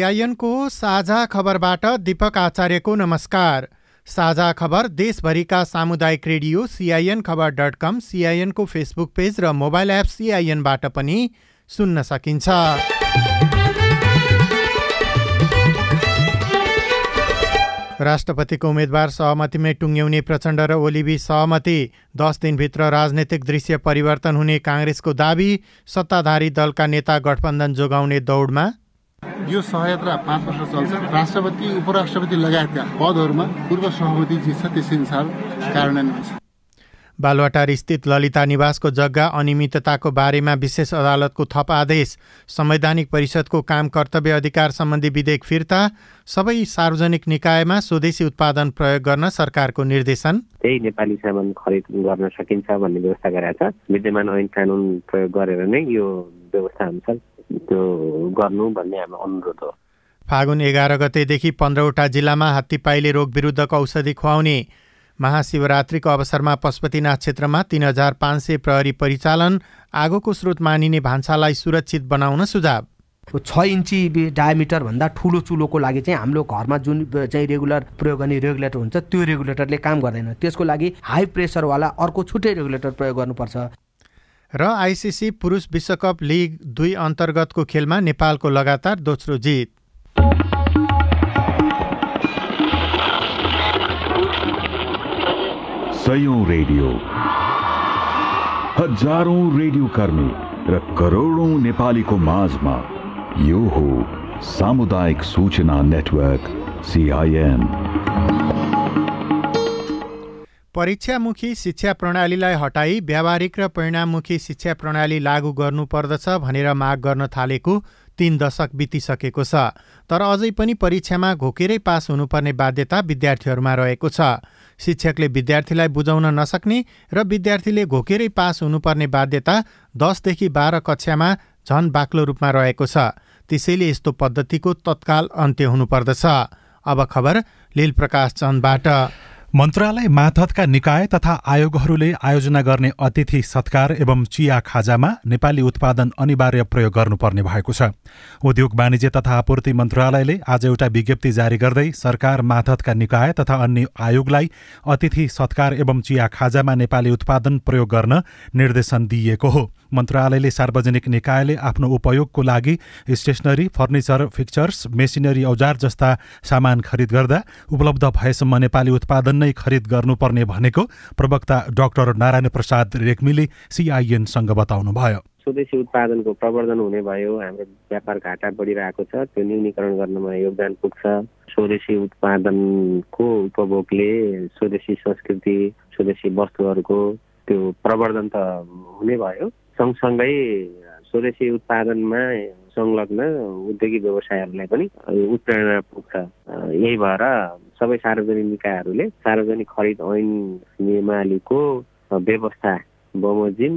सिआइएनको साझा खबरबाट दीपक आचार्यको नमस्कार। साझा खबर देशभरिका सामुदायिक radio CIN Khabar dot com सिआइएनको Facebook page र मोबाइल एप सिआइएनबाट पनि सुन्न सकिन्छ। राष्ट्रपतिको उम्मेद्वार सहमतिमै टुङ्ग्याउने प्रचण्ड र ओलिबी सहमति। दस दिनभित्र राजनैतिक दृश्य परिवर्तन हुने काङ्ग्रेसको दावी। सत्ताधारी दलका नेता गठबन्धन जोगाउने दौडमा यो सहयात्रा पाँच वर्ष चल्छ। राष्ट्रपति उपराष्ट्रपति लगायतका पदहरूमा पूर्व सहमति जे छ त्यसअनुसार कार्यान्वयन हुन्छ। बालुवाटार स्थित ललिता निवासको जग्गा अनियमितताको बारेमा विशेष अदालतको थप आदेश संवैधानिक परिषदको काम कर्तव्य अधिकार सम्बन्धी विधेयक फिर्ता सबै सार्वजनिक निकायमा स्वदेशी उत्पादन प्रयोग गर्न सरकारको निर्देशन। त्यही नेपाली सामान खरिद गर्न सकिन्छ भन्ने व्यवस्था गरेका छ। विद्यमान ऐन कानुन प्रयोग गरेर नै यो व्यवस्था अनुसार त्यो गर्नु भन्ने हाम्रो अनुरोध हो। फागुन एघार गतेदेखि पन्ध्रवटा जिल्लामा हात्तीपाइले रोग विरुद्धको औषधि खुवाउने महाशिवरात्रिको अवसरमा पशुपतिनाथ क्षेत्रमा तिन हजार पाँच सय प्रहरी परिचालन आगोको स्रोत मानिने भान्सालाई सुरक्षित बनाउन सुझाव। छ इन्ची डायमिटरभन्दा ठुलो चुलोको लागि चाहिँ हाम्रो घरमा जुन चाहिँ रेगुलर प्रयोग गर्ने रेगुलेटर हुन्छ त्यो रेगुलेटरले काम गर्दैन। त्यसको लागि हाई प्रेसरवाला अर्को छुट्टै रेगुलेटर प्रयोग गर्नुपर्छ। र आइसिसी पुरुष विश्वकप लिग दुई अन्तर्गतको खेलमा नेपालको लगातार दोस्रो जित। रेडियो। हजारौं रेडियो कर्मी र करोडौं नेपालीको माझमा यो हो सामुदायिक सूचना नेटवर्क सिआइएन परीक्षामुखी शिक्षा प्रणालीलाई हटाई व्यावहारिक र परिणाममुखी शिक्षा प्रणाली लागू गर्नुपर्दछ भनेर माग गर्न थालेको तीन दशक बितिसकेको छ। तर अझै पनि परीक्षामा घोकेरै पास हुनुपर्ने बाध्यता विद्यार्थीहरूमा रहेको छ। शिक्षकले विद्यार्थीलाई बुझाउन नसक्ने र विद्यार्थीले घोकेरै पास हुनुपर्ने बाध्यता दसदेखि बाह्र कक्षामा झन बाक्लो रूपमा रहेको छ। त्यसैले यस्तो पद्धतिको तत्काल अन्त्य हुनुपर्दछ। अब खबर लील प्रकाश चन्दबाट। मन्त्रालय माथतका निकाय तथा आयोगहरूले आयोजना गर्ने अतिथि सत्कार एवं चिया खाजामा नेपाली उत्पादन अनिवार्य प्रयोग गर्नुपर्ने भएको छ। उद्योग वाणिज्य तथा आपूर्ति मन्त्रालयले आज एउटा विज्ञप्ति जारी गर्दै सरकार माथतका निकाय तथा अन्य आयोगलाई अतिथि सत्कार एवं चिया खाजामा नेपाली उत्पादन प्रयोग गर्न निर्देशन दिइएको हो। मन्त्रालयले सार्वजनिक निकायले आफ्नो उपयोगको लागि स्टेसनरी फर्निचर फिक्चर्स मेसिनरी औजार जस्ता सामान खरिद गर्दा उपलब्ध भएसम्म नेपाली उत्पादन नै खरिद गर्नुपर्ने भनेको प्रवक्ता डाक्टर नारायण प्रसाद रेग्मीले सिआइएनसँग बताउनुभयो। स्वदेशी उत्पादनको प्रवर्धन हुने भयो हाम्रो व्यापार घाटा बढिरहेको छ त्यो न्यूनीकरण गर्नमा योगदान पुग्छ। स्वदेशी उत्पादनको उपभोगले स्वदेशी संस्कृति स्वदेशी वस्तुहरूको त्यो प्रवर्धन त हुने भयो। सँगसँगै स्वदेशी उत्पादनमा संलग्न उद्योगिक व्यवसायहरूलाई पनि उत्प्रेरणा पुग्छ। यही भएर सबै सार्वजनिक निकायहरूले सार्वजनिक खरिद ऐन नियमावलीको व्यवस्था बमोजिम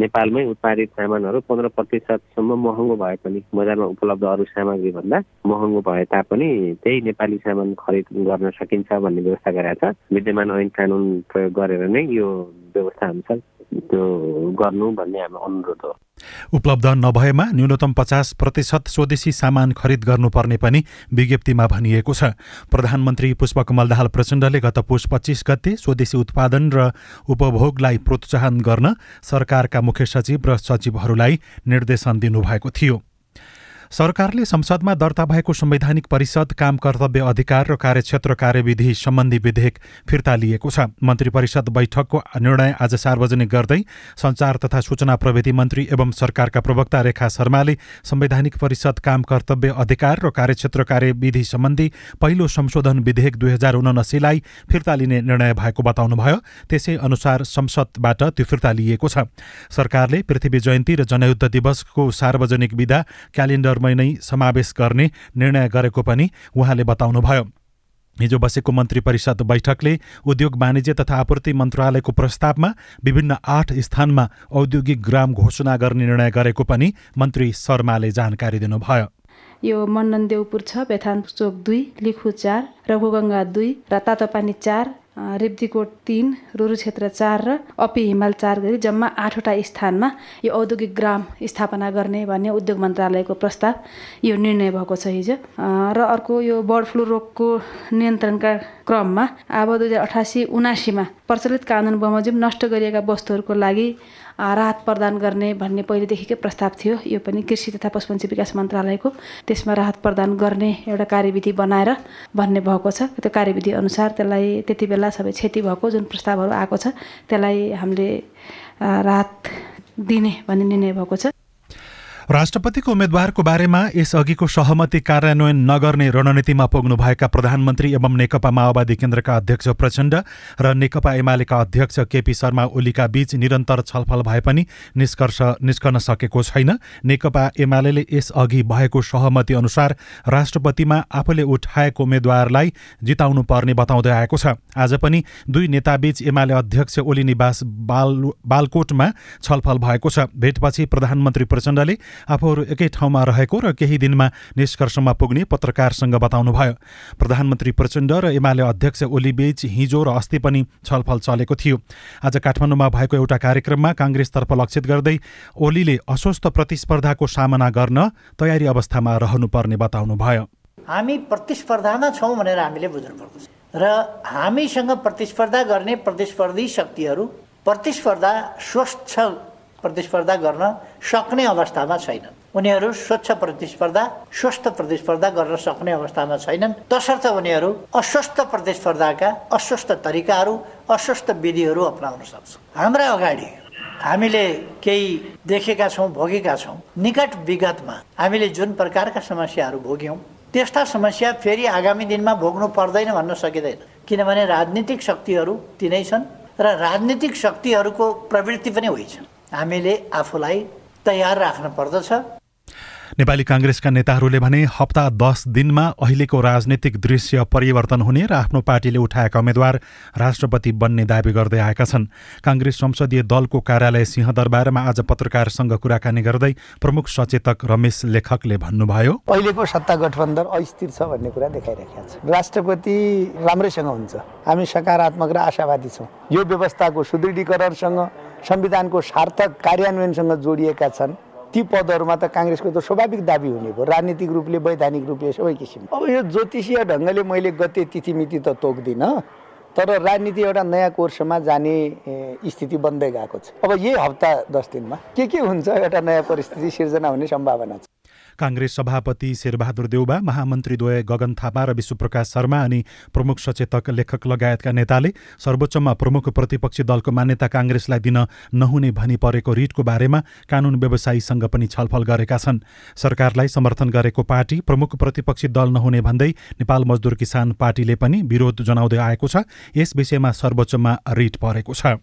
नेपालमै उत्पादित सामानहरू पन्ध्र प्रतिशतसम्म महँगो भए पनि बजारमा उपलब्ध अरू सामग्री भन्दा महँगो भए तापनि त्यही नेपाली सामान खरिद गर्न सकिन्छ भन्ने व्यवस्था गरेका छ। विद्यमान ऐन कानुन प्रयोग गरेर नै यो व्यवस्था अनुसार त्यो गर्नु भन्ने हाम्रो अनुरोध हो। उपलब्ध नभएमा न्यूनतम पचास प्रतिशत स्वदेशी सामान खरिद गर्नुपर्ने पनि विज्ञप्तिमा भनिएको छ। प्रधानमन्त्री पुष्पकमल दाहाल प्रचण्डले गत पुष पच्चिस गते स्वदेशी उत्पादन र उपभोगलाई प्रोत्साहन गर्न सरकारका मुख्य सचिव र सचिवहरूलाई निर्देशन दिनुभएको थियो। सरकारले संसदमा दर्ता भएको संवैधानिक परिषद काम कर्तव्य अधिकार र कार्यक्षेत्र कार्यविधि सम्बन्धी विधेयक फिर्ता लिएको छ। मन्त्री परिषद बैठकको निर्णय आज सार्वजनिक गर्दै संचार तथा सूचना प्रविधि मन्त्री एवं सरकारका प्रवक्ता रेखा शर्माले संवैधानिक परिषद काम कर्तव्य अधिकार र कार्यक्षेत्र कार्यविधि सम्बन्धी पहिलो संशोधन विधेयक दुई हजार उनासीलाई फिर्ता लिने निर्णय भएको बताउनुभयो। त्यसै अनुसार संसदबाट त्यो फिर्ता लिएको छ। सरकारले पृथ्वी जयन्ती र जनयुद्ध दिवसको सार्वजनिक विधा क्यालेन्डर दरमै नै समावेश गर्ने निर्णय गरेको पनि उहाँले बताउनुभयो। हिजो बसेको मन्त्री परिषद बैठकले उद्योग वाणिज्य तथा आपूर्ति मन्त्रालयको प्रस्तावमा विभिन्न आठ स्थानमा औद्योगिक ग्राम घोषणा गर्ने निर्णय गरेको पनि मन्त्री शर्माले जानकारी दिनुभयो। यो मण्डन देउपुर छ बेथान चोक दुई लिखु चार रघुगङ्गा दुई र तातोपानी चार रेब्दीकोट तिन रुरु क्षेत्र चार र अपी हिमाल चार गरी जम्मा आठवटा स्थानमा यो औद्योगिक ग्राम स्थापना गर्ने भन्ने उद्योग मन्त्रालयको प्रस्ताव यो निर्णय भएको छ हिजो। र अर्को यो बर्ड फ्लू रोगको नियन्त्रणका क्रममा अब दुई हजार अठासी उनासीमा प्रचलित कानुन बमोजिम नष्ट गरिएका वस्तुहरूको लागि राहत प्रदान गर्ने भन्ने पहिलेदेखिकै प्रस्ताव थियो। यो पनि कृषि तथा पशुपन्छी विकास मन्त्रालयको त्यसमा राहत प्रदान गर्ने एउटा कार्यविधि बनाएर भन्ने भएको छ। त्यो कार्यविधि अनुसार त्यसलाई त्यति बेला सबै क्षति भएको जुन प्रस्तावहरू आएको छ त्यसलाई हामीले राहत दिने भन्ने निर्णय भएको छ। राष्ट्रपतिको उम्मेद्वारको बारेमा यसअघिको सहमति कार्यान्वयन नगर्ने रणनीतिमा पुग्नुभएका प्रधानमन्त्री एवं नेकपा माओवादी केन्द्रका अध्यक्ष प्रचण्ड र नेकपा एमालेका अध्यक्ष केपी शर्मा ओलीका बीच निरन्तर छलफल भए पनि निष्कर्ष निस्कन सकेको छैन। नेकपा एमाले यसअघि भएको सहमति अनुसार राष्ट्रपतिमा आफूले उठाएको उम्मेद्वारलाई जिताउनु पर्ने बताउँदै आएको छ। आज पनि दुई नेताबीच एमाले अध्यक्ष ओली निवास बाल बालकोटमा छलफल भएको छ। भेटपछि प्रधानमन्त्री प्रचण्डले आफूहरू एकै ठाउँमा रहेको र केही दिनमा निष्कर्षमा पुग्ने पत्रकारसँग बताउनुभयो। प्रधानमन्त्री प्रचण्ड र एमाले अध्यक्ष ओलीबीच हिजो र अस्ति पनि छलफल चलेको थियो। आज काठमाडौँमा भएको एउटा कार्यक्रममा काङ्ग्रेसतर्फ लक्षित गर्दै ओलीले अस्वस्थ प्रतिस्पर्धाको सामना गर्न तयारी अवस्थामा रहनुपर्ने बताउनुभयो। हामी प्रतिस्पर्धामा छौँ भनेर हामीले बुझ्नुपर्दछ र हामीसँग प्रतिस्पर्धा गर्ने प्रतिस्पर्धी शक्तिहरू प्रतिस्पर्धा स्वस्थ प्रतिस्पर्धा गर्न सक्ने अवस्थामा छैनन्। उनीहरू स्वच्छ प्रतिस्पर्धा स्वस्थ प्रतिस्पर्धा गर्न सक्ने अवस्थामा छैनन्। तसर्थ उनीहरू अस्वस्थ प्रतिस्पर्धाका अस्वस्थ तरिकाहरू अस्वस्थ विधिहरू अप्नाउन सक्छ हाम्रा अगाडि हामीले केही देखेका छौँ भोगेका छौँ। निकट विगतमा हामीले जुन प्रकारका समस्याहरू भोग्यौँ त्यस्ता समस्या फेरि आगामी दिनमा भोग्नु पर्दैन भन्न सकिँदैन। किनभने राजनीतिक शक्तिहरू तिनै छन् र राजनीतिक शक्तिहरूको प्रवृत्ति पनि होइन हामीले आफूलाई तयार राख्न पर्दछ। नेपाली काङ्ग्रेसका नेताहरूले भने हप्ता दस दिनमा अहिलेको राजनीतिक दृश्य परिवर्तन हुने र आफ्नो पार्टीले उठाएका उम्मेद्वार राष्ट्रपति बन्ने दावी गर्दै आएका छन्। काङ्ग्रेस संसदीय दलको कार्यालय सिंहदरबारमा आज पत्रकारसँग कुराकानी गर्दै प्रमुख सचेतक रमेश लेखकले भन्नुभयो अहिलेको सत्ता गठबन्धन अस्थिर छ भन्ने कुरा देखाइरहेका छ राष्ट्रपति राम्रैसँग हुन्छ। हामी सकारात्मक र आशावादी छौँ। यो व्यवस्थाको सुदृढीकरणसँग संविधानको सार्थक कार्यान्वयनसँग जोडिएका छन्। ती पदहरूमा त काङ्ग्रेसको त स्वाभाविक दाबी हुने भयो। राजनीतिक रूपले वैधानिक रूपले सबै किसिम अब यो ज्योतिषीय ढङ्गले मैले गते तिथिमिति त तोक्दिनँ तर राजनीति एउटा नयाँ कोर्समा जाने स्थिति बन्दै गएको छ। अब यही हप्ता दस दिनमा के के हुन्छ एउटा नयाँ परिस्थिति सिर्जना हुने सम्भावना छ। काङ्ग्रेस सभापति शेरबहादुर देउबा महामन्त्रीद्वय गगन थापा र विश्वप्रकाश शर्मा अनि प्रमुख सचेतक लेखक लगायतका नेताले सर्वोच्चमा प्रमुख प्रतिपक्षी दलको मान्यता काङ्ग्रेसलाई दिन नहुने भनी परेको रिटको बारेमा कानून व्यवसायीसँग पनि छलफल गरेका छन्। सरकारलाई समर्थन गरेको पार्टी प्रमुख प्रतिपक्षी दल नहुने भन्दै नेपाल मजदुर किसान पार्टीले पनि विरोध जनाउँदै आएको छ। यस विषयमा सर्वोच्चमा रिट परेको छ।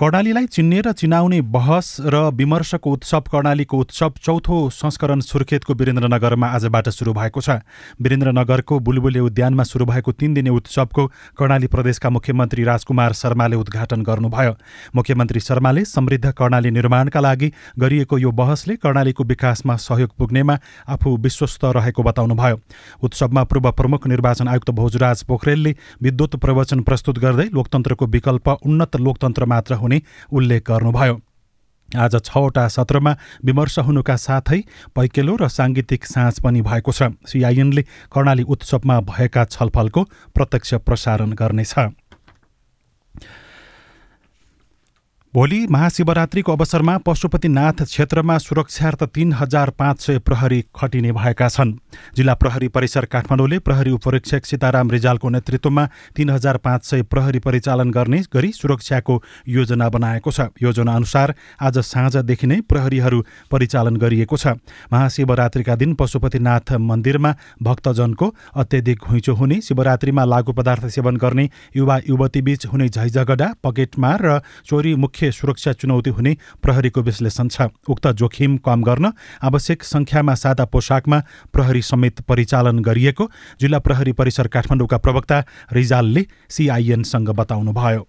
कर्णालीलाई चिन्ने र चिनाउने बहस र विमर्शको उत्सव कर्णालीको उत्सव चौथो संस्करण सुर्खेतको वीरेन्द्रनगरमा आजबाट सुरु भएको छ। वीरेन्द्रनगरको बुलबुले उद्यानमा सुरु भएको तीन दिने उत्सवको कर्णाली प्रदेशका मुख्यमन्त्री राजकुमार शर्माले उद्घाटन गर्नुभयो। मुख्यमन्त्री शर्माले समृद्ध कर्णाली निर्माणका लागि गरिएको यो बहसले कर्णालीको विकासमा सहयोग पुग्नेमा आफू विश्वस्त रहेको बताउनुभयो। उत्सवमा पूर्व प्रमुख निर्वाचन आयुक्त भोजराज पोखरेलले विद्युत प्रवचन प्रस्तुत गर्दै लोकतन्त्रको विकल्प उन्नत लोकतन्त्र मात्र हुने हुने उल्लेख गर्नुभयो। आज छवटा सत्रमा विमर्श हुनुका साथै पैकेलो र साङ्गीतिक साँझ पनि भएको छ। सिआइएनले कर्णाली उत्सवमा भएका छलफलको प्रत्यक्ष प्रसारण गर्नेछ। भोलि महाशिवरात्रिको अवसरमा पशुपतिनाथ क्षेत्रमा सुरक्षार्थ तीन हजार पाँच सय प्रहरी खटिने भएका छन्। जिल्ला प्रहरी परिसर काठमाडौँले प्रहरी उपरीक्षक सीताराम रिजालको नेतृत्वमा तीन हजार पाँच सय प्रहरी परिचालन गर्ने गरी सुरक्षाको योजना बनाएको छ। योजना अनुसार आज साँझदेखि नै प्रहरीहरू परिचालन गरिएको छ। महाशिवरात्रिका दिन पशुपतिनाथ मन्दिरमा भक्तजनको अत्यधिक घुइँचो हुने शिवरात्रिमा लागु पदार्थ सेवन गर्ने युवा युवतीबीच हुने झैझगडा पकेटमार र चोरी मुख्य मुख्य सुरक्षा चुनौती हुने प्रहरीको विश्लेषण छ। उक्त जोखिम कम गर्न आवश्यक संख्यामा सादा पोसाकमा प्रहरी समेत परिचालन गरिएको जिल्ला प्रहरी परिसर काठमाडौँका प्रवक्ता रिजालले सिआइएनसँग बताउनुभयो।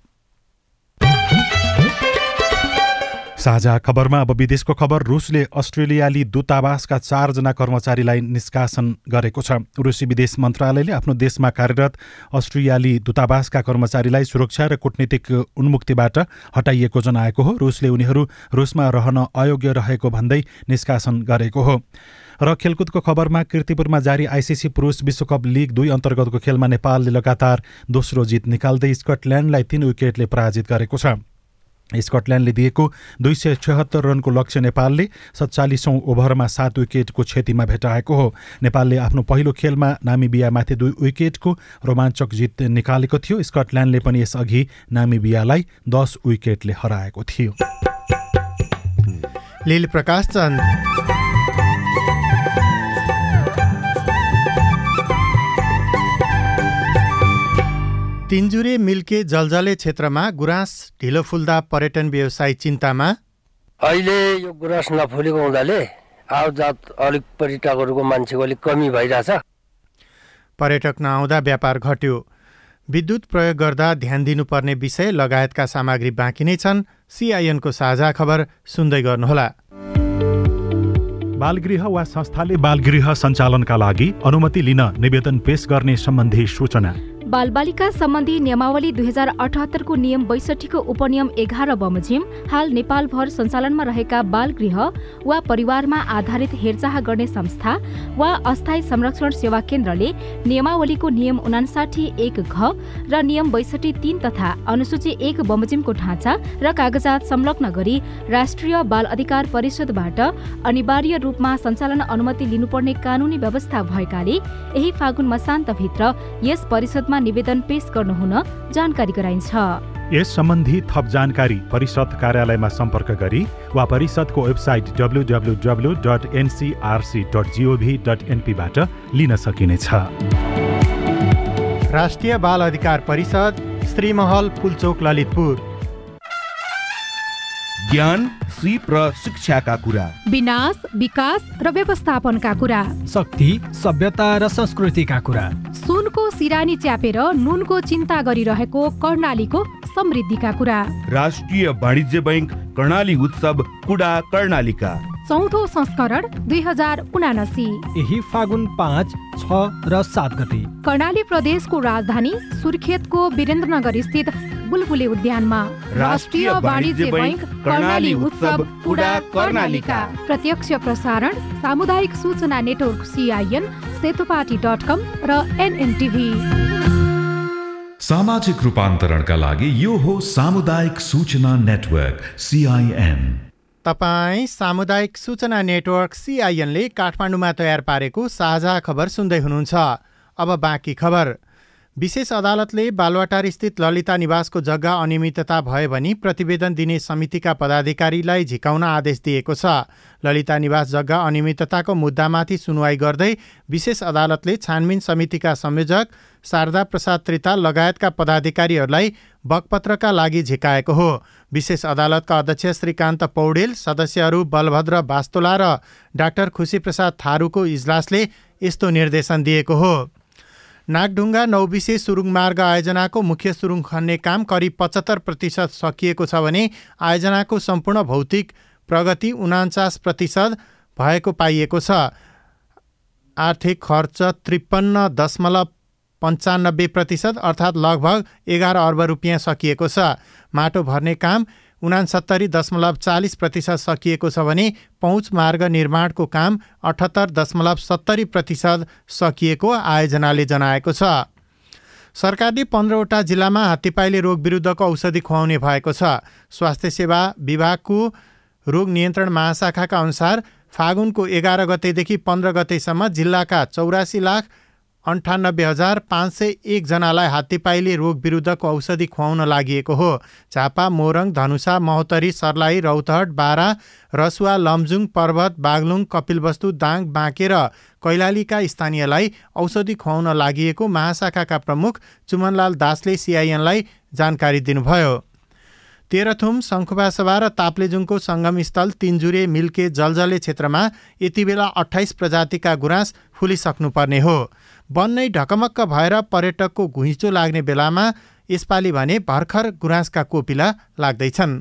साझा खबरमा अब विदेशको खबर रुसले अस्ट्रेलियाली दूतावासका चारजना कर्मचारीलाई निष्कासन गरेको छ। रुसी विदेश मन्त्रालयले आफ्नो देशमा कार्यरत अस्ट्रेलियाली दूतावासका कर्मचारीलाई सुरक्षा र कूटनीतिक उन्मुक्तिबाट हटाइएको जनाएको हो। रुसले उनीहरू रुसमा रहन अयोग्य रहेको भन्दै निष्कासन गरेको हो। र खेलकुदको खबरमा किर्तिपुरमा जारी आइसिसी पुरुष विश्वकप लिग दुई अन्तर्गतको खेलमा नेपालले लगातार दोस्रो जित निकाल्दै स्कटल्यान्डलाई तीन विकेटले पराजित गरेको छ। स्कटल्यान्डले दिएको दुई सय छत्तर रनको लक्ष्य नेपालले सत्तालिसौँ ओभरमा सात विकेटको क्षतिमा भेटाएको हो। नेपालले आफ्नो पहिलो खेलमा नामिबियामाथि दुई विकेटको रोमाञ्चक जित निकालेको थियो। स्कटल्यान्डले पनि यसअघि नामिबियालाई दस विकेटले हराएको थियो। प्रकाश चन्द। तिनजुरे मिल्के जलजले क्षेत्रमा गुराँस ढिलो फुल्दा पर्यटन व्यवसाय चिन्तामा? अहिले यो गुराँस नफुलेको हुँदाले आवजात अलिक पर्यटकहरूको मान्छेको अलिक कमी भइरहेछ। पर्यटक नआउँदा व्यापार घट्यो। विद्युत प्रयोग गर्दा ध्यान दिनुपर्ने विषय लगायतका सामग्री बाँकी नै छन्। सिआइएनको साझा खबर सुन्दै गर्नुहोला। बालगृह वा संस्थाले बालगृह सञ्चालनका लागि अनुमति लिन निवेदन पेश गर्ने सम्बन्धी सूचना। बालबालिका सम्बन्धी नियमावली दुई हजार अठहत्तरको नियम बैसठीको उपनियम एघार बमोजिम हाल नेपालभर सञ्चालनमा रहेका बाल गृह वा परिवारमा आधारित हेरचाह गर्ने संस्था वा अस्थायी संरक्षण सेवा केन्द्रले नियमावलीको नियम उनासाठी एक घ र नियम बैसठी तीन तथा अनुसूची एक बमोजिमको ढाँचा र कागजात संलग्न गरी राष्ट्रिय बाल अधिकार परिषदबाट अनिवार्य रूपमा सञ्चालन अनुमति लिनुपर्ने कानूनी व्यवस्था भएकाले यही फागुन मसान्तभित्र यस परिषदमा निवेदन पेश गर्नुहुन जानकारी गराइन्छ। यस सम्बन्धी थप जानकारी परिषद कार्यालयमा सम्पर्क गरी वा परिषदको website W W W dot NCRC dot GOV dot एनपीबाट लिन सकिनेछ। राष्ट्रिय बाल अधिकार परिषद श्रीमहल पुलचोक ललितपुर। ज्ञान सिप र शिक्षाका कुरा। विनाश विकास र व्यवस्थापनका कुरा। शक्ति सभ्यता र संस्कृतिका कुरा। सुनको सिरानी च्यापेर नुनको चिन्ता गरिरहेको कर्णालीको समृद्धिका कुरा। राष्ट्रिय वाणिज्य बैङ्क कर्णाली उत्सव कुडा कर्णालीका। चौथो संस्करण दुई हजार उनासी। यही फागुन पाँच छ र सात गते। कर्णाली प्रदेशको राजधानी सुर्खेतको वीरेन्द्रनगर स्थित बुलबुले उद्यानमा राष्ट्रिय वाणिज्य बैङ्क कर्णाली उत्सव कुडा कर्णालीका। प्रत्यक्ष प्रसारण सामुदायिक सूचना network CIN Setopati dot com र एनएनटिभी। सामाजिक रूपान्तरणका लागि यो हो सामुदायिक सूचना नेटवर्क सिआइएन तपाईँ सामुदायिक सूचना नेटवर्क सिआइएनले काठमाडौँमा तयार पारेको साझा खबर सुन्दै हुनुहुन्छ। अब बाँकी खबर। विशेष अदालतले बालवाटार स्थित ललिता निवासको जग्गा अनियमितता भयो भनी प्रतिवेदन दिने समितिका पदाधिकारीलाई झिकाउन आदेश दिएको छ। ललिता निवास जग्गा अनियमितताको मुद्दामाथि सुनवाई गर्दै विशेष अदालतले छानबिन समितिका संयोजक शारदा प्रसाद त्रिताल लगायतका पदाधिकारीहरूलाई बकपत्रका लागि झिकाएको हो। विशेष अदालतका अध्यक्ष श्रीकान्त पौडेल सदस्यहरू बलभद्र बास्तोला र डाक्टर खुसीप्रसाद थारूको इजलासले यस्तो निर्देशन दिएको हो। नागढुङ्गा नौबिसे सुरुङ मार्ग आयोजनाको मुख्य सुरुङ खन्ने काम करिब पचहत्तर प्रतिशत सकिएको छ भने आयोजनाको सम्पूर्ण भौतिक प्रगति उनान्चास प्रतिशत भएको पाइएको छ। आर्थिक खर्च त्रिपन्न दशमलव पन्चानब्बे प्रतिशत अर्थात् लगभग एघार अर्ब रुपियाँ सकिएको छ। माटो भर्ने काम उनासत्तरी दशमलव चालिस प्रतिशत सकिएको छ भने पहुँच मार्ग निर्माणको काम अठहत्तर दशमलव सत्तरी प्रतिशत सकिएको आयोजनाले जनाएको छ। सरकारले पन्ध्रवटा जिल्लामा हात्तीपाइले रोग विरुद्धको औषधि खुवाउने भएको छ। स्वास्थ्य सेवा विभागको रोग नियन्त्रण महाशाखाका अनुसार फागुनको एघार गतेदेखि पन्ध्र गतेसम्म जिल्लाका चौरासी लाख अन्ठानब्बे हजार पाँच सय एकजनालाई हात्तीपाइले रोग विरुद्धको औषधि खुवाउन लागि हो। झापा मोरङ धनुषा महोत्तरी सर्लाही रौतहट बारा रसुवा लमजुङ पर्वत बागलुङ कपिलवस्तु दाङ बाँके र कैलालीका स्थानीयलाई औषधि खुवाउन लागि महाशाखाका प्रमुख चुमनलाल दासले सिआइएनलाई जानकारी दिनुभयो। तेह्रथुम शङ्खुबासभा र ताप्लेजुङको सङ्गमस्थल तिनजुरे मिल्के जलजले क्षेत्रमा यति बेला अठाइस प्रजातिका गुराँस फुलिसक्नुपर्ने हो। वन नै ढकमक्क भएर पर्यटकको घुइँचो लाग्ने बेलामा यसपालि भने भर्खर गुराँसका कोपिला लाग्दैछन्।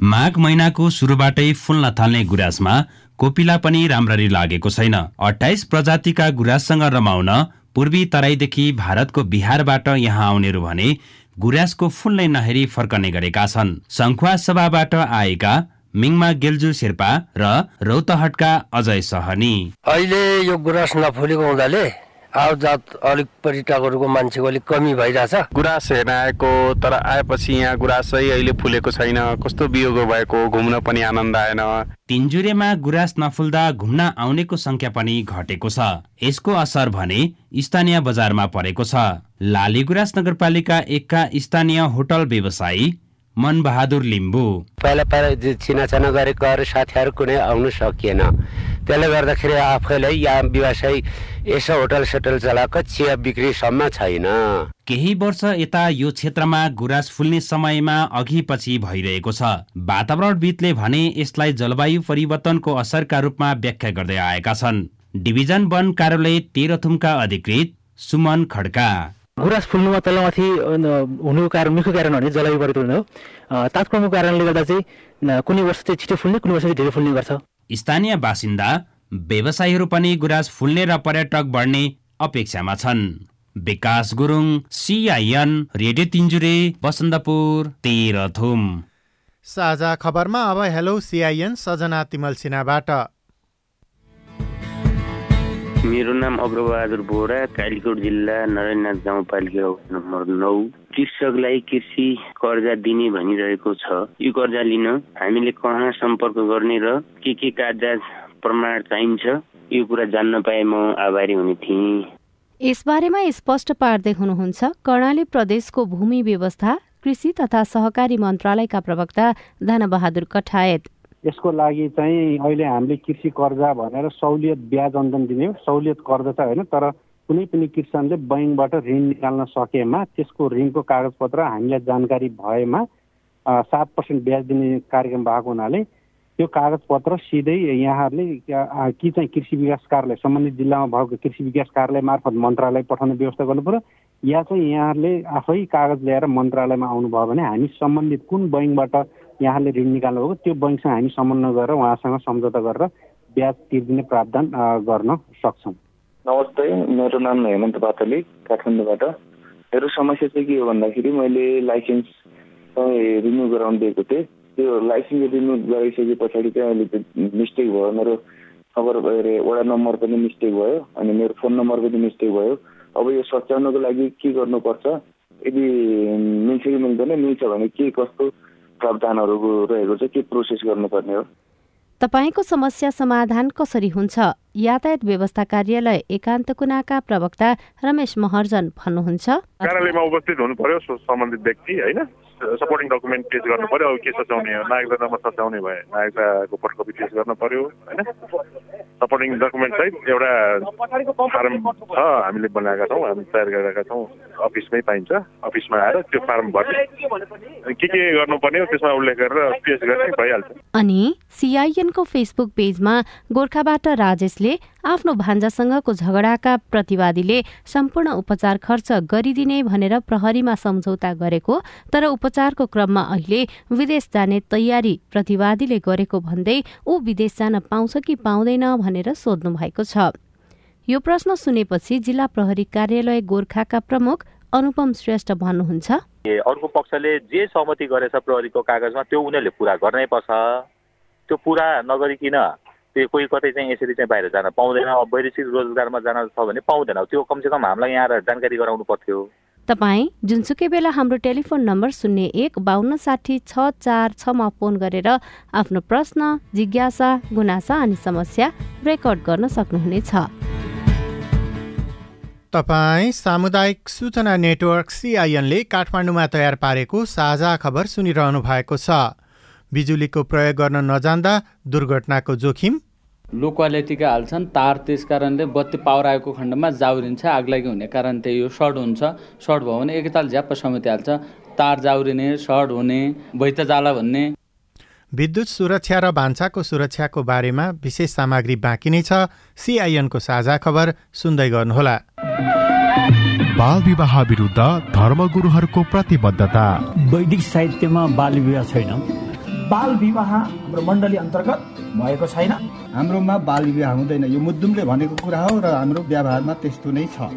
माघ महिनाको सुरुबाटै फुल्न थाल्ने गुराँसमा कोपिला पनि राम्ररी लागेको छैन। अठाइस प्रजातिका गुराँससँग रमाउन पूर्वी तराईदेखि भारतको बिहारबाट यहाँ आउनेहरू भने गुराँसको फुल्नै नहेरी फर्कने गरेका छन्। सङ्खुवा सभाबाट आएका मिङमा गेल्जु शेर्पा र रौतहटका अजय सहनी। अहिले यो गुराँस नफुलेको हुँदाले आवजात अलिक पर्यटकहरूको मान्छेको अलिक कमी भइरहेछ। गुराँस हेर्न आएको तर आएपछि यहाँ गुराँसै अहिले फुलेको छैन। कस्तो बियोगो भएको घुम्न पनि आनन्द आएन। तिनजुरेमा गुराँस नफुल्दा घुम्न आउनेको संख्या पनि घटेको छ। यसको असर भने स्थानीय बजारमा परेको छ। लाली गुराँस नगरपालिका एकका स्थानीय होटल व्यवसायी मन बहादुर लिम्बू। पहिला पहिला चिनाचाना गरेको साथीहरू कुनै आउनु सकिएन। त्यसले गर्दाखेरि आफैलाई यहाँ व्यवसाय यसो होटल सोटल चलाएको चिया बिक्रीसम्म छैन। केही वर्ष यता यो क्षेत्रमा गुराँस फुल्ने समयमा अघि पछि भइरहेको छ। वातावरणविदले भने यसलाई जलवायु परिवर्तनको असरका रूपमा व्याख्या गर्दै आएका छन्। डिभिजन वन कार्यालय तेह्रथुमका अधिकृत सुमन खड्का। गुराँस फुल्नुमा तलमाथि हुनुको कारण मुख्य कारण भने जलवायु परिवर्तन हो। तात्कालको कारणले गर्दा चाहिँ कुनै वर्ष चाहिँ छिटो फुल्ने कुनै वर्ष चाहिँ ढिलो फुल्ने गर्छ। स्थानीय बासिन्दा व्यवसायीहरू पनि गुराँस फुल्ने र पर्यटक बढ्ने अपेक्षामा छन्। विकास गुरुङ सिआइएन रेडियो तिन्जुरे बसन्तपुर तेह्रथुम साझा खबरमा अब हेलो सिआइएन सजना तिमल सिन्हाबाट। मेरो नाम अग्रबहादुर बोरा कालीकोट जिल्ला नरेन्द्रनाथ गाउँपालिका नम्बर नौ कृषकलाई कृषि कर्जा दिने भनिरहेको छ यो कर्जा लिन हामीले कहाँ सम्पर्क गर्ने र के के कागजात प्रमाण चाहिन्छ यो कुरा जान्न पाए म आभारी हुने थिएँ यसबारेमा स्पष्ट पार्दै हुनुहुन्छ कर्णाली प्रदेशको भूमि व्यवस्था कृषि तथा सहकारी मन्त्रालयका प्रवक्ता धनबहादुर कठायत। यसको लागि चाहिँ अहिले हामीले कृषि कर्जा भनेर सहुलियत ब्याज अनुदान दिने हो। सहुलियत कर्जा चाहिँ होइन तर कुनै पनि किसानले बैङ्कबाट ऋण निकाल्न सकेमा त्यसको ऋणको कागजपत्र हामीलाई जानकारी भएमा सात पर्सेन्ट ब्याज दिने कार्यक्रम भएको हुनाले त्यो कागजपत्र सिधै यहाँहरूले कि चाहिँ कृषि विकास कार्यालय सम्बन्धित जिल्लामा भएको कृषि विकास कार्यालय मार्फत मन्त्रालय पठाउने व्यवस्था गर्नु पऱ्यो या चाहिँ यहाँहरूले आफै कागज ल्याएर मन्त्रालयमा आउनुभयो भने हामी सम्बन्धित कुन बैङ्कबाट यहाँले ऋण निकाल्नुभएको त्यो बैङ्कसँग हामी समन्वय गरेर उहाँसँग सम्झौता गरेर ब्याज तिर्दिने प्रावधान गर्न सक्छौँ। नमस्ते मेरो नाम हेमन्त पातली काठमाडौँबाट। मेरो समस्या चाहिँ के हो भन्दाखेरि मैले लाइसेन्स रिन्यू गराउनु दिएको थिएँ। त्यो लाइसेन्स रिन्यू गरिसके पछाडि चाहिँ अहिले मिस्टेक भयो। मेरो खबर के वडा नम्बर पनि मिस्टेक भयो अनि मेरो फोन नम्बर पनि मिस्टेक भयो। अब यो सच्याउनको लागि के गर्नुपर्छ? यदि मिल्छ कि मिल्दैन मिल्छ भने के कस्तो प्रावधानहरू रहेको छ के प्रोसेस गर्नुपर्ने हो? तपाईँको समस्या समाधान कसरी हुन्छ? यातायात व्यवस्था कार्यालय एकान्त कुनाका प्रवक्ता रमेश महर्जन भन्नुहुन्छ। कार्यालयमा उपस्थित हुनु पर्यो सम्बन्धित व्यक्ति होइन? सपोर्टिङ डकुमेन्ट पेस गर्नु पर्यो अब के सच्याउने हो? नागरिकतामा सच्याउने भए नागरिकताको फोटोकपी पेस गर्नु पर्यो होइन? सपोर्टिङ डकुमेन्ट सहित एउटा फार्म छ हामीले बनाएका छौँ हामी तयार गरेका छौँ। अफिसमै पाइन्छ अफिसमा आएर त्यो फार्म भर्ने के के गर्नुपर्ने हो त्यसमा उल्लेख गरेर पेस गर्ने भइहाल्छ। अनि सिआइएनको फेसबुक पेजमा गोर्खाबाट राजेशले आफ्नो भान्जासँगको झगडाका प्रतिवादीले सम्पूर्ण उपचार खर्च गरिदिने भनेर प्रहरीमा सम्झौता गरेको तर उपचारको क्रममा अहिले विदेश जाने तयारी प्रतिवादीले गरेको भन्दै ऊ विदेश जान पाउँछ कि पाउँदैन भनेर सोध्नु भएको छ। यो प्रश्न सुनेपछि जिल्ला प्रहरी कार्यालय गोर्खाका प्रमुख अनुपम श्रेष्ठ भन्नुहुन्छ। अर्को पक्षले जे सहमति गरेछ प्रहरीको कागजमा त्यो उनीहरूले पुरा गर्नै पर्छ। त्यो पुरा नगरिकन त्यो कोही कतै चाहिँ यसरी चाहिँ बाहिर जान पाउँदैन। वैदेशिक रोजगारमा जान छ भने पाउँदैन। त्यो कमसेकम हामीलाई यहाँ जानकारी गराउनु पर्थ्यो। तपाईँ जुनसुकै बेला हाम्रो टेलिफोन नम्बर शून्य एक बाहन्न साठी छ चार छमा फोन गरेर आफ्नो प्रश्न जिज्ञासा गुनासा अनि समस्या रेकर्ड गर्न सक्नुहुनेछ। तपाईँ सामुदायिक सूचना नेटवर्क सिआइएनले काठमाडौँमा तयार पारेको साझा खबर सुनिरहनु भएको छ। बिजुलीको प्रयोग गर्न नजान्दा दुर्घटनाको जोखिम लो क्वालिटीका हाल्छन् तार त्यस कारणले बत्ती पावर आएको खण्डमा जाउरिन्छ आगलागी हुने कारण त्यही यो सर्ट हुन्छ। सर्ट भयो भने एकताल झ्याप्प समितिहाल्छ तार जाउरिने सर्ट हुने भैत जाला भन्ने। विद्युत सुरक्षा र भान्साको सुरक्षाको बारेमा विशेष सामग्री बाँकी नै छ। सिआइएनको साझा खबर सुन्दै गर्नुहोला। बाल विवाह विरुद्ध धर्मगुरुहरूको प्रतिबद्धता। वैदिक साहित्यमा बाल विवाह छैन। बाल विवाह हाम्रो मण्डली अन्तर्गत भएको छैन। हाम्रोमा बाल विवाह हुँदैन। यो मुद्दुमले भनेको कुरा हो र हाम्रो व्यवहारमा त्यस्तो नै छ।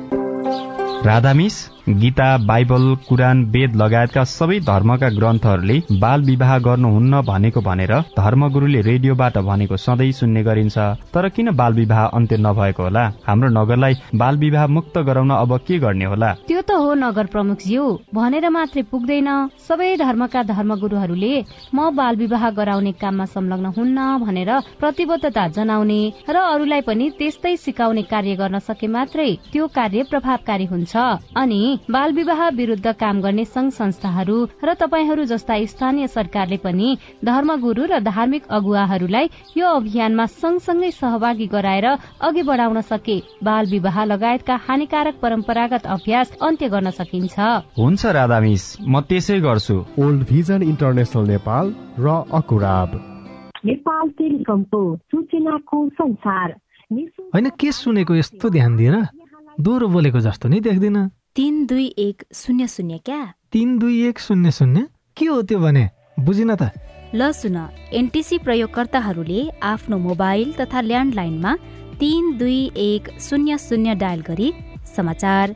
राधामिस गीता बाइबल कुरान वेद लगायतका सबै धर्मका ग्रन्थहरूले बाल विवाह गर्नुहुन्न भनेको भनेर धर्मगुरूले रेडियोबाट भनेको सधैँ सुन्ने गरिन्छ। तर किन बाल विवाह अन्त्य नभएको होला? हाम्रो नगरलाई बाल विवाह मुक्त गराउन अब के गर्ने होला? त हो नगर प्रमुखज्यू। भनेर मात्रै पुग्दैन। सबै धर्मका धर्मगुरूहरूले म बाल विवाह गराउने काममा संलग्न हुन्न भनेर प्रतिबद्धता जनाउने र अरूलाई पनि त्यस्तै सिकाउने कार्य गर्न सके मात्रै त्यो कार्य प्रभावकारी हुन्छ। अनि बाल विवाह विरूद्ध काम गर्ने संघ संस्थाहरू र तपाईँहरू जस्ता स्थानीय सरकारले पनि धर्मगुरू र धार्मिक अगुवाहरूलाई यो अभियानमा सँगसँगै सहभागी गराएर अघि बढाउन सके। बाल विवाह लगायतका हानिकारक परम्परागत अभ्यास अन्त्य गर्न सकिन्छ। हुन्छ राधा मिस म त्यसै गर्छु। ओल्ड भिजन इन्टरनेसनल नेपाल र अकुराब। नेपाल टेलिकमको सूचनाको संसार। होइन के सुनेको यस्तो ध्यान दिएर दोहोरो बोलेको जस्तो नि देख्दिन। तिन दुई एक शून्य शून्य क्या? तिन दुई एक शून्य शून्य? के हो त्यो भने? बुझिन त। ल सुन एनटिसी प्रयोगकर्ताहरूले आफ्नो मोबाइल तथा ल्यान्डलाइनमा तिन दुई एक शून्य शून्य डायल गरी समाचार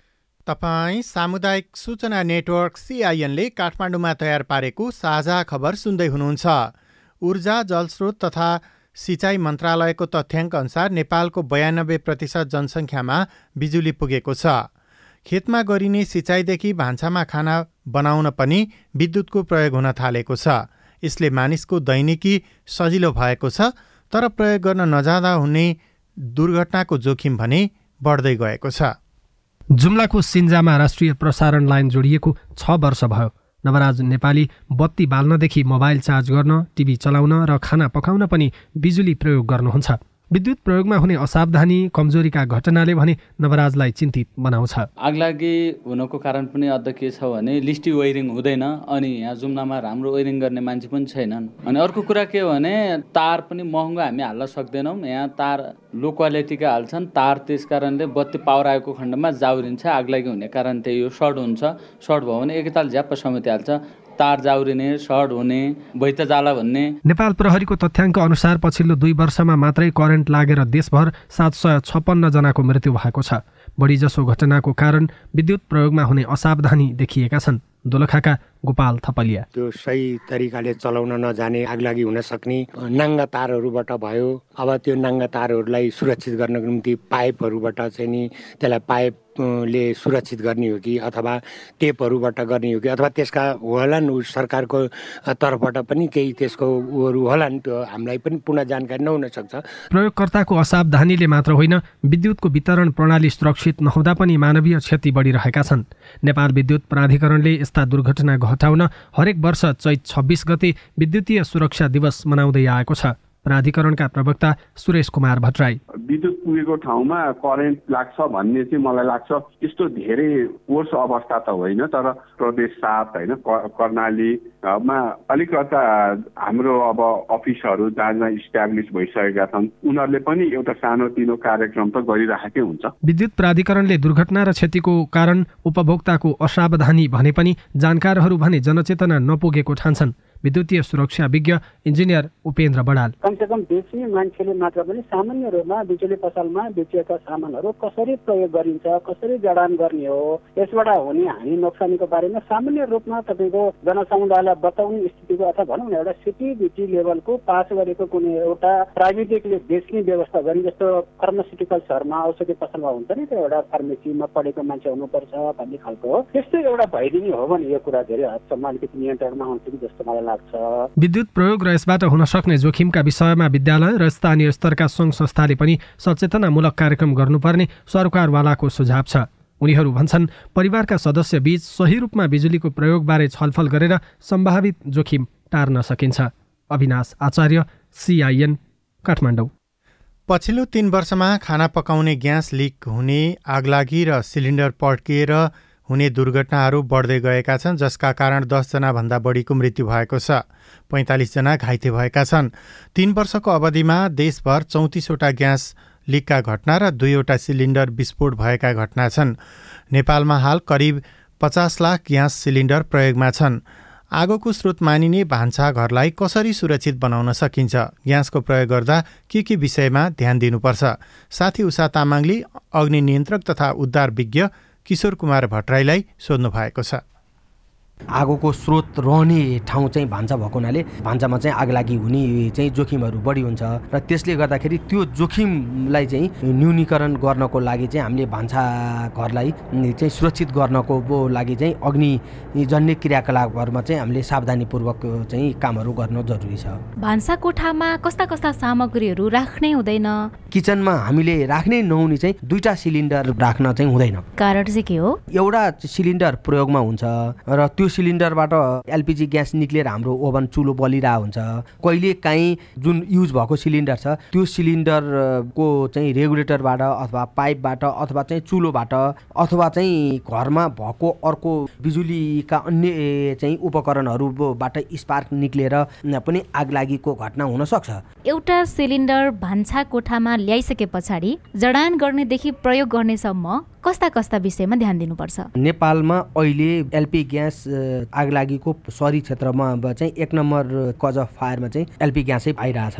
तपाईँ सामुदायिक सूचना नेटवर्क सिआइएनले काठमाडौँमा तयार पारेको साझा खबर सुन्दै हुनुहुन्छ। ऊर्जा जलस्रोत तथा सिँचाइ मन्त्रालयको तथ्याङ्क अनुसार नेपालको बयानब्बे प्रतिशत जनसङ्ख्यामा बिजुली पुगेको छ। खेतमा गरिने सिँचाइदेखि भान्सामा खाना बनाउन पनि विद्युतको प्रयोग हुन थालेको छ। यसले मानिसको दैनिकी सजिलो भएको छ तर प्रयोग गर्न नजाँदा हुने दुर्घटनाको जोखिम भने बढ्दै गएको छ। जुम्लाको सिन्जामा राष्ट्रिय प्रसारण लाइन जोडिएको छ वर्ष भयो। नवराज नेपाली बत्ती बाल्नदेखि मोबाइल चार्ज गर्न टिभी चलाउन र खाना पकाउन पनि बिजुली प्रयोग गर्नुहुन्छ। विद्युत प्रयोगमा हुने असावधानी कमजोरीका घटनाले भने नवराजलाई चिन्तित बनाउँछ। आगलागी हुनको कारण पनि अझ के छ भने लिस्टी वेयरिङ हुँदैन अनि यहाँ जुम्लामा राम्रो वेयरिङ गर्ने मान्छे पनि छैनन्। अनि अर्को कुरा के हो भने तार पनि महँगो हामी हाल्न सक्दैनौँ। यहाँ तार लो क्वालिटीका हाल्छन्। तार त्यस कारणले बत्ती पावर आएको खण्डमा जाउरिन्छ। आगलागी हुने कारण त्यही हो सर्ट हुन्छ। सर्ट भयो भने एकताल झ्याप्प समितिहाल्छ तार जाउरिने सर्ट हुने भैत जाला भन्ने। नेपाल प्रहरीको तथ्याङ्क अनुसार पछिल्लो दुई वर्षमा मात्रै करेन्ट लागेर देशभर सात सय छप्पन्न जनाको मृत्यु भएको छ। बढीजसो घटनाको कारण विद्युत प्रयोगमा हुने असावधानी देखिएका छन्। दोलखाका गोपाल थपलिया। त्यो सही तरिकाले चलाउन नजाने आगलागी हुन सक्ने नाङ्गा तारहरूबाट भयो। अब त्यो नाङ्गा तारहरूलाई सुरक्षित गर्नको निम्ति पाइपहरूबाट चाहिँ नि त्यसलाई पाइप ले सुरक्षित गर्ने हो कि अथवा टेपहरूबाट गर्ने हो कि अथवा त्यसका होलान् सरकारको तर्फबाट पनि केही त्यसको उहरू होलान् त्यो हामीलाई पनि पुनः जानकारी नहुन सक्छ। प्रयोगकर्ताको असावधानीले मात्र होइन विद्युतको वितरण प्रणाली सुरक्षित नहुँदा पनि मानवीय क्षति बढिरहेका छन्। नेपाल विद्युत प्राधिकरणले यस्ता दुर्घटना घटाउन हरेक वर्ष चैत छब्बिस गते विद्युतीय सुरक्षा दिवस मनाउँदै आएको छ। प्राधिकरणका प्रवक्ता सुरेश कुमार भट्टराई। विद्युत पुगेको ठाउँमा करेन्ट लाग्छ भन्ने चाहिँ मलाई लाग्छ। त्यस्तो धेरै कोर्स अवस्था त होइन तर प्रदेश सात होइन कर्णालीमा अलिकता हाम्रो अब अफिसहरू जहाँ जहाँ इस्ट्याब्लिस भइसकेका छन्। उनीहरूले पनि एउटा सानोतिनो कार्यक्रम त गरिराखेकै हुन्छ। विद्युत प्राधिकरणले दुर्घटना र क्षतिको कारण उपभोक्ताको असावधानी भने पनि जानकारहरू भने जनचेतना नपुगेको ठान्छन्। विद्युतीय सुरक्षा विज्ञ इन्जिनियर उपेन्द्र बडाल। कमसेकम बेच्ने मान्छेले मात्र पनि सामान्य रूपमा बिजुली पसलमा बेचिएका सामानहरू कसरी प्रयोग गरिन्छ कसरी जडान गर्ने हो यसबाट हुने हानि नोक्सानीको बारेमा सामान्य रूपमा तपाईँको जनसमुदायलाई बताउने स्थितिको अथवा भनौँ न एउटा सिटिबिटी लेभलको पास गरेको कुनै एउटा प्राविधिकले बेच्ने व्यवस्था गर्ने जस्तो फार्मास्युटिकल्सहरूमा औषधि पसलमा हुन्छ नि त्यो एउटा फार्मेसीमा पढेको मान्छे हुनुपर्छ भन्ने खालको त्यस्तो एउटा भइदिने हो भने यो कुरा धेरै हदसम्म अलिकति नियन्त्रणमा आउँछ कि जस्तो मलाई विद्युत प्रयोग र यसबाट हुन सक्ने जोखिमका विषयमा विद्यालय र स्थानीय स्तरका सङ्घ संस्थाले पनि सचेतनामूलक कार्यक्रम गर्नुपर्ने सरकारवालाको सुझाव छ। उनीहरू भन्छन् परिवारका सदस्य बीच सही रूपमा बिजुलीको प्रयोगबारे छलफल गरेर सम्भावित जोखिम टार्न सकिन्छ। अविनाश आचार्य सिआइएन काठमाडौँ। पछिल्लो तीन वर्षमा खाना पकाउने ग्यास लिक हुने आगलागी र सिलिन्डर पड्किएर हुने दुर्घटनाहरू बढ्दै गएका छन् जसका कारण दसजनाभन्दा बढीको मृत्यु भएको छ। पैँतालिसजना घाइते भएका छन्। तीन वर्षको अवधिमा देशभर चौतिसवटा ग्यास लिकका घटना र दुईवटा सिलिन्डर विस्फोट भएका घटना छन्। नेपालमा हाल करिब पचास लाख ग्यास सिलिन्डर प्रयोगमा छन्। आगोको स्रोत मानिने भान्सा घरलाई कसरी सुरक्षित बनाउन सकिन्छ? ग्यासको प्रयोग गर्दा के के विषयमा ध्यान दिनुपर्छ? साथी उषा तामाङले अग्नि नियन्त्रक तथा उद्धार विज्ञ किशोर कुमार भट्टराईलाई सोध्नु भएको छ। आगोको स्रोत रहने ठाउँ चाहिँ भान्सा भएको हुनाले भान्सामा चाहिँ आगलागी हुने चाहिँ जोखिमहरू बढी हुन्छ र त्यसले गर्दाखेरि त्यो जोखिमलाई चाहिँ न्यूनीकरण गर्नको लागि चाहिँ हामीले भान्सा घरलाई चाहिँ सुरक्षित गर्नको लागि चाहिँ अग्निजन्य क्रियाकलापहरूमा चाहिँ हामीले सावधानीपूर्वक चाहिँ कामहरू गर्न जरुरी छ। भान्सा कोठामा कस्ता कस्ता सामग्रीहरू राख्नै हुँदैन? किचनमा हामीले राख्नै नहुने चाहिँ दुईवटा सिलिन्डर राख्न चाहिँ हुँदैन। कारण चाहिँ के हो? एउटा सिलिन्डर प्रयोगमा हुन्छ र त्यो सिलिन्डरबाट एलपिजी ग्यास निक्लिएर हाम्रो ओभन चुलो बलिरहेको हुन्छ। कहिले काहीँ जुन युज भएको सिलिन्डर छ त्यो सिलिन्डरको चाहिँ रेगुलेटरबाट अथवा पाइपबाट अथवा चाहिँ चुलोबाट अथवा चाहिँ घरमा भएको अर्को बिजुलीका अन्य चाहिँ उपकरणहरूबाट स्पार्क निक्लिएर पनि आग लागेको घटना हुन सक्छ। एउटा सिलिन्डर भान्सा कोठामा ल्याइसके पछाडि जडान गर्नेदेखि प्रयोग गर्नेसम्म कस्ता कस्ता विषयमा ध्यान दिनुपर्छ? नेपालमा अहिले एलपी ग्यास आगलागीको सरी क्षेत्रमा चाहिँ एक नम्बर कज अफ फायरमा चाहिँ एलपी ग्यासै आइरहेछ।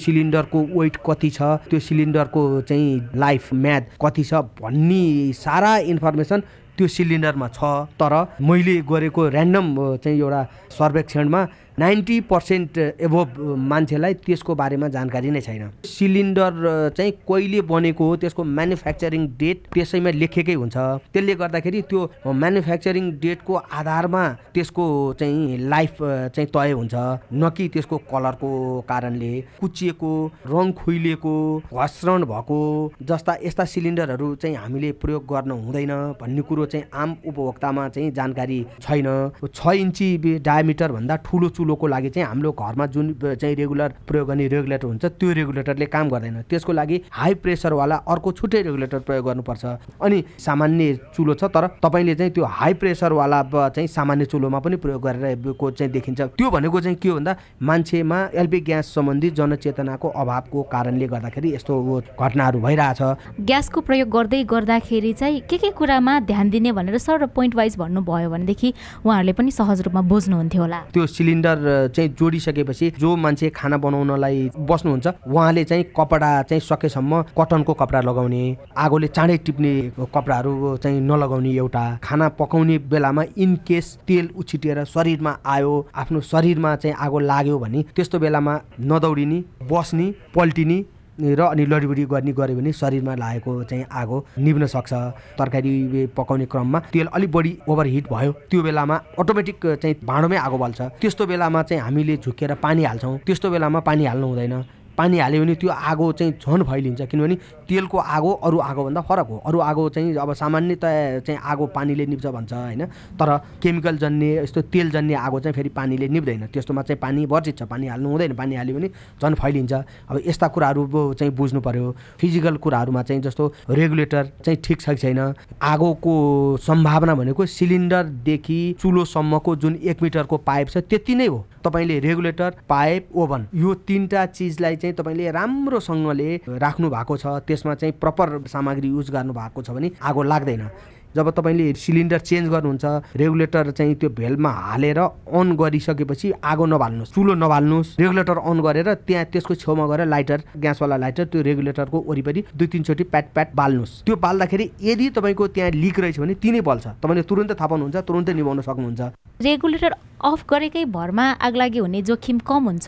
सिलिन्डरको वेट कति छ? त्यो सिलिन्डरको चाहिँ लाइफ म्याद कति छ भन्ने सारा इन्फर्मेसन त्यो सिलिन्डरमा छ। तर मैले गरेको ऱ्यान्डम चाहिँ एउटा सर्वेक्षणमा नाइन्टी पर्सेन्ट एभोभ मान्छेलाई त्यसको बारेमा जानकारी नै छैन। सिलिन्डर चाहिँ कहिले बनेको हो त्यसको म्यानुफ्याक्चरिङ डेट त्यसैमा लेखेकै हुन्छ। त्यसले गर्दाखेरि त्यो म्यानुफ्याक्चरिङ डेटको आधारमा त्यसको चाहिँ लाइफ चाहिँ तय हुन्छ। न कि त्यसको कलरको कारणले कुचिएको रङ खुइलिएको घस्रण भएको जस्ता यस्ता सिलिन्डरहरू चाहिँ हामीले प्रयोग गर्न हुँदैन भन्ने कुरो चाहिँ आम उपभोक्तामा चाहिँ जानकारी छैन। छ इन्ची डायमिटरभन्दा ठुलो चुलो चुलोको लागि चाहिँ हाम्रो घरमा जुन चाहिँ रेगुलर प्रयोग गर्ने रेगुलेटर हुन्छ त्यो रेगुलेटरले काम गर्दैन त्यसको लागि हाई प्रेसरवाला अर्को छुट्टै रेगुलेटर प्रयोग गर्नुपर्छ। अनि सामान्य चुलो छ तर तपाईँले चाहिँ त्यो हाई प्रेसरवाला चाहिँ सामान्य चुलोमा पनि प्रयोग गरेरको चाहिँ देखिन्छ। त्यो भनेको चाहिँ के हो भन्दा मान्छेमा एलपी ग्यास सम्बन्धी जनचेतनाको अभावको कारणले गर्दाखेरि यस्तो घटनाहरू भइरहेछ। ग्यासको प्रयोग गर्दै गर्दाखेरि चाहिँ के के कुरामा ध्यान दिने भनेर सर पोइन्ट वाइज भन्नुभयो भनेदेखि उहाँहरूले पनि सहज रूपमा बुझ्नुहुन्थ्यो होला। त्यो सिलिन्डर चाहिँ जोडिसकेपछि जो मान्छे खाना बनाउनलाई बस्नुहुन्छ उहाँले चाहिँ कपडा चाहिँ सकेसम्म कटनको कपडा लगाउने आगोले चाँडै टिप्ने कपडाहरू चाहिँ नलगाउने एउटा खाना पकाउने बेलामा इन केस तेल उछिटिएर शरीरमा आयो आफ्नो शरीरमा चाहिँ आगो लाग्यो भने त्यस्तो बेलामा नदौडिने बस्ने पल्टिने र अनि लडीबुडी गर्ने गऱ्यो भने शरीरमा लागेको चाहिँ आगो निभ्न सक्छ। तरकारी पकाउने क्रममा तेल अलिक बढी ओभरहिट भयो। त्यो बेलामा अटोमेटिक चाहिँ भाँडोमै आगो बल्छ। त्यस्तो बेलामा चाहिँ हामीले झुकेर पानी हाल्छौँ। त्यस्तो बेलामा पानी हाल्नु हुँदैन। पानी हाल्यो भने त्यो आगो चाहिँ झन् फैलिन्छ किनभने तेलको आगो अरू आगोभन्दा फरक हो। अरू आगो चाहिँ अब सामान्यतया चाहिँ आगो पानीले निप्छ भन्छ होइन? तर केमिकल जन्ने यस्तो तेल जन्ने आगो चाहिँ फेरि पानीले निप्दैन। त्यस्तोमा चाहिँ पानी वर्जित छ पानी हाल्नु हुँदैन। पानी हाल्यो भने झन् फैलिन्छ। अब यस्ता कुराहरू चाहिँ बुझ्नु पऱ्यो फिजिकल कुराहरूमा चाहिँ जस्तो रेगुलेटर चाहिँ ठिक छ कि छैन? आगोको सम्भावना भनेको सिलिन्डरदेखि चुलोसम्मको जुन एक मिटरको पाइप छ त्यति नै हो। तपाईँले रेगुलेटर पाइप ओभन यो तिनवटा चिजलाई चाहिँ तपाईँले राम्रोसँगले राख्नु भएको छ त्यसमा चाहिँ प्रपर सामग्री युज गर्नु भएको छ भने आगो लाग्दैन। जब तपाईँले सिलिन्डर चेन्ज गर्नुहुन्छ रेगुलेटर चाहिँ त्यो भेलमा हालेर अन गरिसकेपछि आगो नबाल्नुहोस् चुलो नबाल्नुहोस् रेगुलेटर अन गरेर त्यहाँ त्यसको छेउमा गएर लाइटर ग्यासवाला लाइटर त्यो रेगुलेटरको वरिपरि दुई तिनचोटि प्याट प्याट बाल्नुहोस्। त्यो बाल्दाखेरि यदि तपाईँको त्यहाँ लिक रहेछ भने तिनै बल्छ। तपाईँले तुरन्तै थाहा पाउनुहुन्छ तुरन्तै निभाउन सक्नुहुन्छ। रेगुलेटर अफ गरेकै भरमा आगलागी हुने जोखिम कम हुन्छ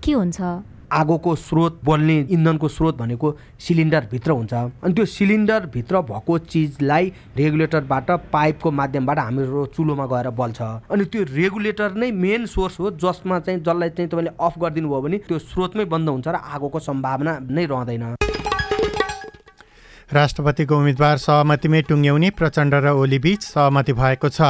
के हुन्छ? आगोको स्रोत बल्ने इन्धनको स्रोत भनेको सिलिन्डरभित्र हुन्छ। अनि त्यो सिलिन्डरभित्र भएको चिजलाई रेगुलेटरबाट पाइपको माध्यमबाट हाम्रो चुलोमा गएर बल्छ। अनि त्यो रेगुलेटर नै मेन सोर्स हो जसमा चाहिँ जसलाई चाहिँ तपाईँले अफ गरिदिनु भयो भने त्यो स्रोतमै बन्द हुन्छ र आगोको सम्भावना नै रहँदैन। राष्ट्रपतिको उम्मेद्वार सहमतिमै टुङ्ग्याउने प्रचण्ड र ओलीबीच सहमति भएको छ।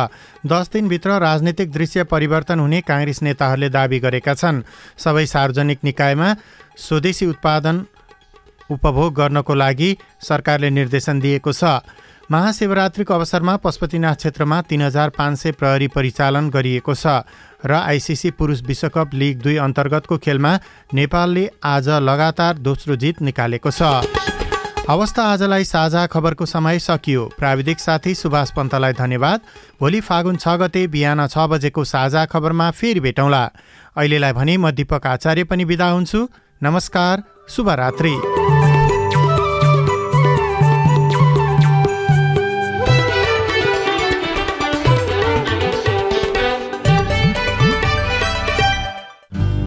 दस दिनभित्र राजनीतिक दृश्य परिवर्तन हुने काङ्ग्रेस नेताहरूले दावी गरेका छन्। सबै सार्वजनिक निकायमा स्वदेशी उत्पादन उपभोग गर्नको लागि सरकारले निर्देशन दिएको छ। महाशिवरात्रिको अवसरमा पशुपतिनाथ क्षेत्रमा तिन हजार पाँच सय प्रहरी परिचालन गरिएको छ र आइसिसी पुरुष विश्वकप लिग दुई अन्तर्गतको खेलमा नेपालले आज लगातार दोस्रो जित निकालेको छ। अवस्था आजलाई साझा खबरको समय सकियो। प्राविधिक साथी सुभाष पन्तलाई धन्यवाद। भोलि फागुन छ गते बिहान छ बजेको साझा खबरमा फेरि भेटौँला। अहिलेलाई भने म दिपक आचार्य पनि बिदा हुन्छु। नमस्कार शुभरात्री।